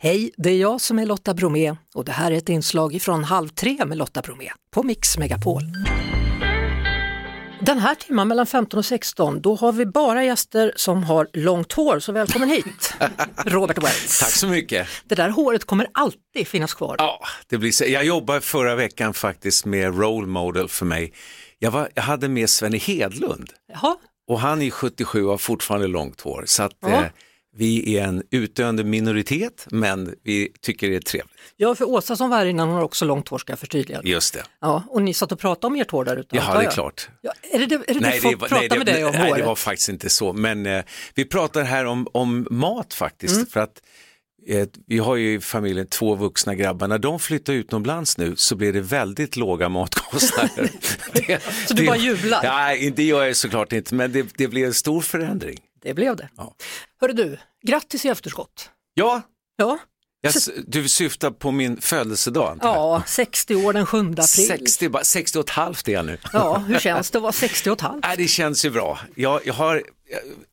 Hej, det är jag som är Lotta Bromé och det här är ett inslag från Halv tre med Lotta Bromé på Mix Megapol. Den här timmen mellan 15 och 16, då har vi bara gäster som har långt hår, så välkommen hit Robert Wells. Tack så mycket. Det där håret kommer alltid finnas kvar. Ja, det blir så. Jag jobbade förra veckan faktiskt med role model för mig. Jag, var, jag hade med Svenne Hedlund Jaha, och han är 77 och har fortfarande långt hår. Så att, Ja. eh, vi är en utdöende minoritet, men vi tycker det är trevligt. ja för Åsa som var här innan har också långt hår ska jag förtydliga. Just det. Ja, och ni satt och pratade om ert hår där ute? Ja, det är klart. Ja, är det det, är det, det folk var- pratar det, med dig om nej, det håret? var faktiskt inte så. Men eh, vi pratar här om, om mat faktiskt. Mm. För att eh, vi har ju i familjen två vuxna grabbar. När de flyttar utomlands nu så blir det väldigt låga matkostnader. det, Så du bara jublar? Nej, det gör jag såklart inte. Men det, det blir en stor förändring. Det blev det. Ja. Hörru du, grattis i efterskott. Ja, Ja, jag, du syftar på min födelsedag antar jag? ja 60 år den 7 april. 60, bara 60 och ett halvt är jag nu. Ja, hur känns det att vara 60 och ett halvt? Nej, det känns ju bra. Jag, jag har,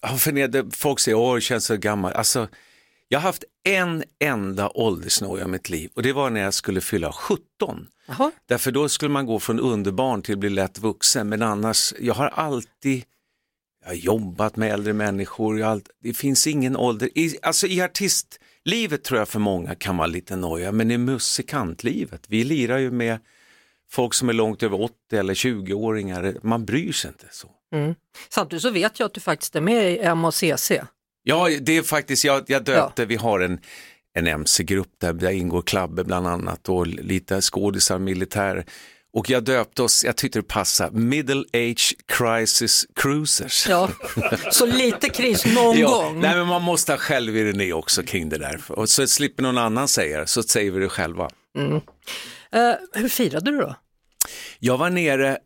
jag har funderat, folk säger åh, det känns så gammal. Alltså, jag har haft en enda åldersnoja i mitt liv och det var när jag skulle fylla 17. Jaha. Därför då skulle man gå från underbarn till att bli lätt vuxen. Men annars, jag har alltid jag har jobbat med äldre människor. Jag har allt, det finns ingen ålder. I, alltså i artistlivet tror jag för många kan vara lite noja, men i musikantlivet, vi lirar ju med folk som är långt över 80 eller 20-åringar. Man bryr sig inte så. Mm. Samtidigt så vet jag att du faktiskt är med i MACC. Ja, det är faktiskt, jag, jag döpte, vi har en, en MC-grupp där, där ingår Klabbe bland annat och lite skådisar, militär. Och jag döpte oss, jag tyckte det passade, Middle Age Crisis Cruisers. Ja, så lite kris någon Ja, gång. nej men man måste ha självironi också kring det där. Och så slipper någon annan säga det, så säger vi det själva. Eh, hur firade du då? Jag var nere,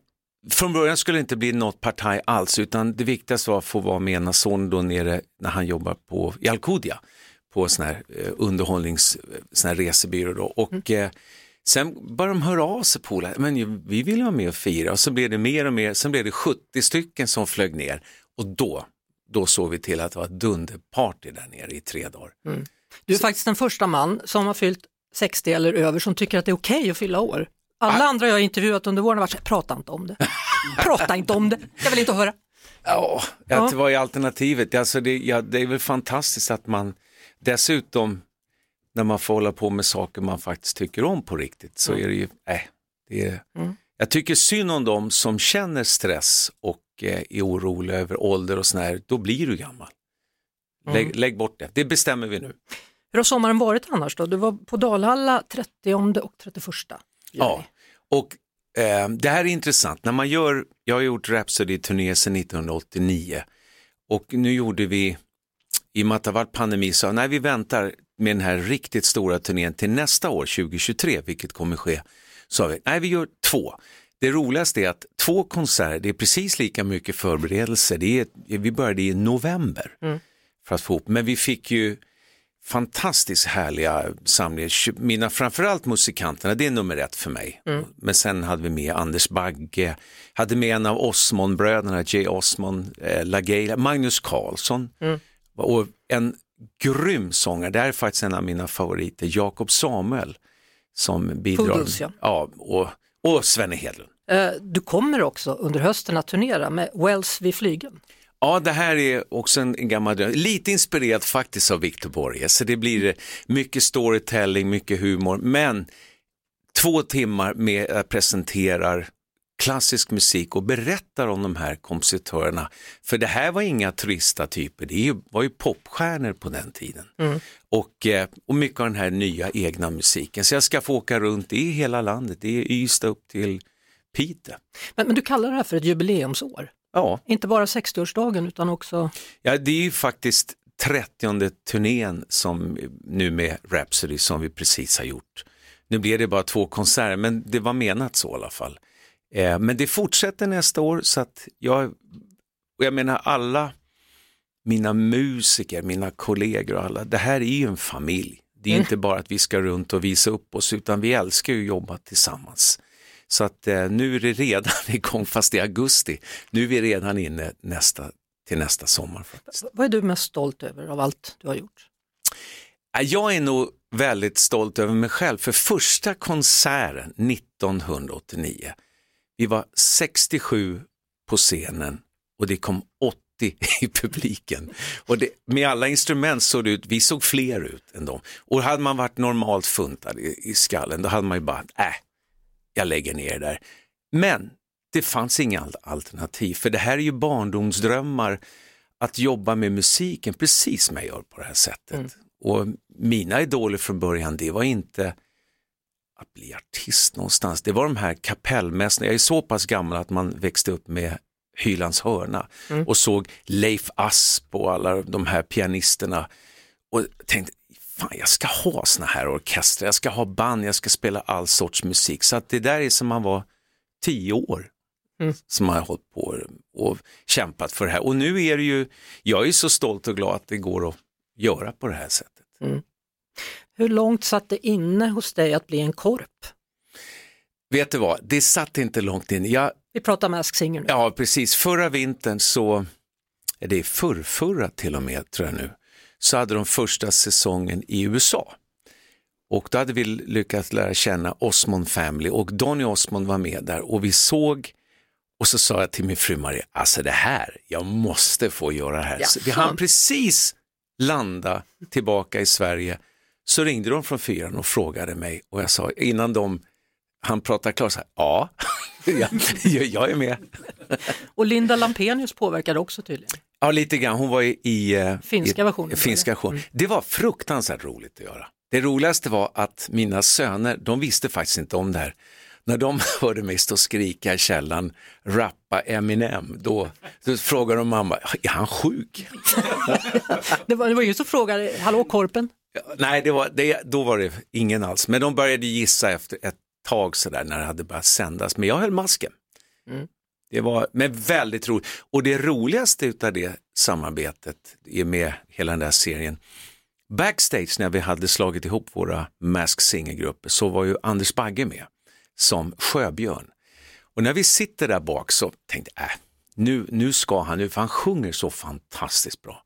från början skulle det inte bli något partaj alls, utan det viktigaste var att få vara med ena sonen då nere när han jobbar på, i Alcudia, på sån här eh, underhållnings, sån här resebyrå då. Och eh, sen började de höra av sig på men vi vill vara med och fira och så blev det mer och mer, sen blev det 70 stycken som flög ner och då, då såg vi till att det var ett dunderparty där nere i tre dagar. Du är faktiskt den första man som har fyllt 60 eller över som tycker att det är okej att fylla år. Alla andra jag har intervjuat under våren har varit så här, prata inte om det. Prata inte om det, jag vill inte höra. Ja, Ja. det var alternativet. Alltså det, ja, det är väl fantastiskt att man dessutom när man får hålla på med saker man faktiskt tycker om på riktigt så är det ju, nej, det är, Mm. jag tycker synd om dem som känner stress och eh, är oroliga över ålder och sådär, då blir du gammal. Lägg, Mm. lägg bort det, det bestämmer vi nu. Hur har sommaren varit annars då? Du var på Dalhalla 30 och 31 juni. Ja, och eh, det här är intressant. När man gör, jag har gjort Rhapsody-turné sedan 1989 och nu gjorde vi, i och med att det har varit pandemi, så nej vi väntar med den här riktigt stora turnén till nästa år, 2023, vilket kommer ske. Så vi, nej vi gör två. Det roligaste är att två konserter, det är precis lika mycket förberedelse. Det är, vi började i november för att få ihop, men vi fick ju fantastiskt härliga samlingar. Mina framförallt musikanterna, det är nummer ett för mig. Men sen hade vi med Anders Bagge, hade med en av Osmond-bröderna, Jay Osmond, eh, LaGaila, Magnus Carlsson och en grym sångare, det här är faktiskt en av mina favoriter, Jakob Samuel som bidrar. Poodles, ja. ja, och, och Svenne Hedlund. Eh, Du kommer också under hösten att turnera med Wells vid flygen. Ja, det här är också en gammal dröm. Lite inspirerad faktiskt av Victor Borges. Så det blir mycket storytelling, mycket humor, men två timmar med att presenterar klassisk musik och berättar om de här kompositörerna. För det här var inga trista typer, det var ju popstjärnor på den tiden. Och, eh, och mycket av den här nya egna musiken. Så jag ska få åka runt i hela landet, det är Ystad upp till Piteå. Men, men du kallar det här för ett jubileumsår. Ja, Inte bara 60-årsdagen utan också, Ja, det är ju faktiskt 30 turnén som nu med Rhapsody som vi precis har gjort. Nu blev det bara två konserter, men det var menat så i alla fall. Eh, men det fortsätter nästa år så att jag, och jag menar alla mina musiker, mina kollegor och alla, det här är ju en familj. Det är inte bara att vi ska runt och visa upp oss utan vi älskar ju att jobba tillsammans. Så att eh, nu är det redan igång, fast är augusti. Nu är vi redan inne nästa, till nästa sommar. Faktiskt. vad är du mest stolt över av allt du har gjort? Ja, Jag är nog väldigt stolt över mig själv för första konserten 1989. Vi var 67 på scenen och det kom 80 i publiken. Och det, med alla instrument såg det ut, vi såg fler ut än dem. Och hade man varit normalt funtad i, i skallen, då hade man ju bara, äh, jag lägger ner det där. Men det fanns inga alternativ, för det här är ju barndomsdrömmar att jobba med musiken precis som jag gör på det här sättet. Mm. Och mina idoler från början, det var inte att bli artist någonstans, det var de här kapellmästarna, jag är så pass gammal att man växte upp med Hylands hörna mm. och såg Leif Asp och alla de här pianisterna och tänkte, fan jag ska ha såna här orkestrar, jag ska ha band, jag ska spela all sorts musik. Så att det där är som man var tio år mm. som man har hållit på och kämpat för det här. Och nu är det ju, jag är så stolt och glad att det går att göra på det här sättet. Mm. Hur långt satt det inne hos dig att bli en korp? Vet du vad, det satt inte långt in. Jag, Vi pratar Mask Singer nu. Ja, precis. Förra vintern så, det är förrförra till och med tror jag nu, så hade de första säsongen i USA. Och då hade vi lyckats lära känna Osmond Family och Donny Osmond var med där och vi såg och så sa jag till min fru Maria, alltså det här, jag måste få göra det här. Ja, vi hann precis landa tillbaka i Sverige så ringde de från fyran och frågade mig och jag sa innan de han pratar klart, så här, ja, jag är med. och Linda Lampenius påverkade också tydligen. Ja, lite grann. Hon var i, i eh, finska versionen. Finska version. Mm. Det var fruktansvärt roligt att göra. Det roligaste var att mina söner, de visste faktiskt inte om det här. När de hörde mig stå och skrika i källaren, rappa Eminem, då, då frågade de mamma, är han sjuk? det, var, det var ju som frågade, hallå korpen? Nej, det var, det, då var det ingen alls, men de började gissa efter ett tag sådär när det hade börjat sändas, men jag höll masken. Mm. Det var men väldigt roligt och det roligaste utav det samarbetet med hela den där serien, backstage när vi hade slagit ihop våra Mask Singer-grupper så var ju Anders Bagge med som Sjöbjörn. Och när vi sitter där bak så tänkte jag, äh, nu, nu ska han, nu för han sjunger så fantastiskt bra.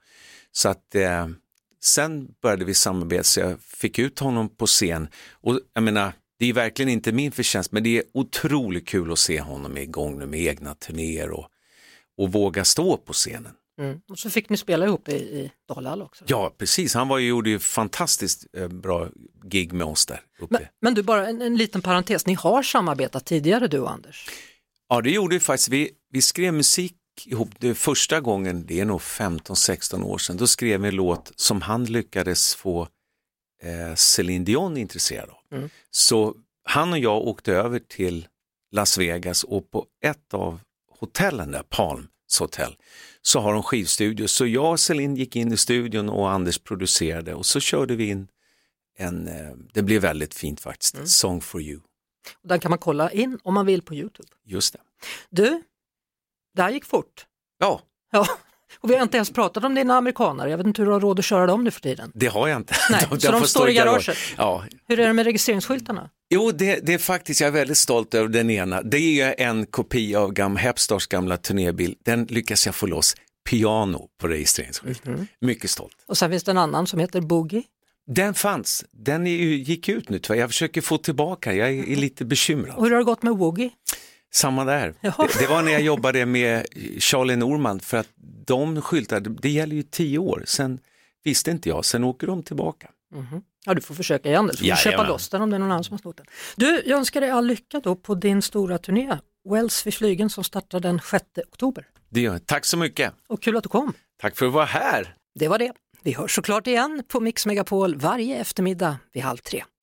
Så att eh, sen började vi samarbeta så jag fick ut honom på scen och jag menar, det är verkligen inte min förtjänst men det är otroligt kul att se honom igång nu med egna turnéer och, och våga stå på scenen. Mm. Och så fick ni spela ihop i, i Dalhall också. Ja, precis. Han var ju, gjorde ju fantastiskt eh, bra gig med oss där uppe. Men, men du, bara en, en, liten parentes. Ni har samarbetat tidigare du och Anders? Ja, det gjorde vi faktiskt. Vi, vi skrev musik ihop det första gången, det är nog 15-16 år sedan. Då skrev vi en låt som han lyckades få eh, Celine Dion intresserad av. Mm. Så han och jag åkte över till Las Vegas och på ett av hotellen där, Palms hotell, så har de skivstudio. Så jag och Celine gick in i studion och Anders producerade och så körde vi in en, eh, det blev väldigt fint faktiskt, mm. Song for you. Den kan man kolla in om man vill på Youtube. Just det. Du, det här gick fort. Ja. ja. Och vi har inte ens pratat om dina amerikanare, jag vet inte hur du har råd att köra dem nu för tiden. Det har jag inte. Nej, de, så de står i garaget? Ja. Hur är det med registreringsskyltarna? Jo, det, det, är faktiskt, jag är väldigt stolt över den ena. Det är en kopia av gam, Hepstars gamla turnébil. Den lyckas jag få loss piano på registreringsskylten. Mm -hmm. Mycket stolt. Och sen finns det en annan som heter Boogie. Den fanns, den är, gick ut nu Jag försöker få tillbaka, jag är, är lite bekymrad. Och hur har det gått med Woogie? Samma där. Det, det, var när jag jobbade med Charlie Norman för att de skyltarna, det gäller ju tio år, sen visste inte jag, sen åker de tillbaka. Mm -hmm. Ja, du får försöka igen, du får ja, köpa loss den om det är någon annan som har snott den. Du, jag önskar dig all lycka då på din stora turné, Wells vid flygen som startar den 6 oktober. Det gör. Tack så mycket. Och kul att du kom. Tack för att vara här. Det var det. Vi hörs såklart igen på Mix Megapol varje eftermiddag vid halv tre.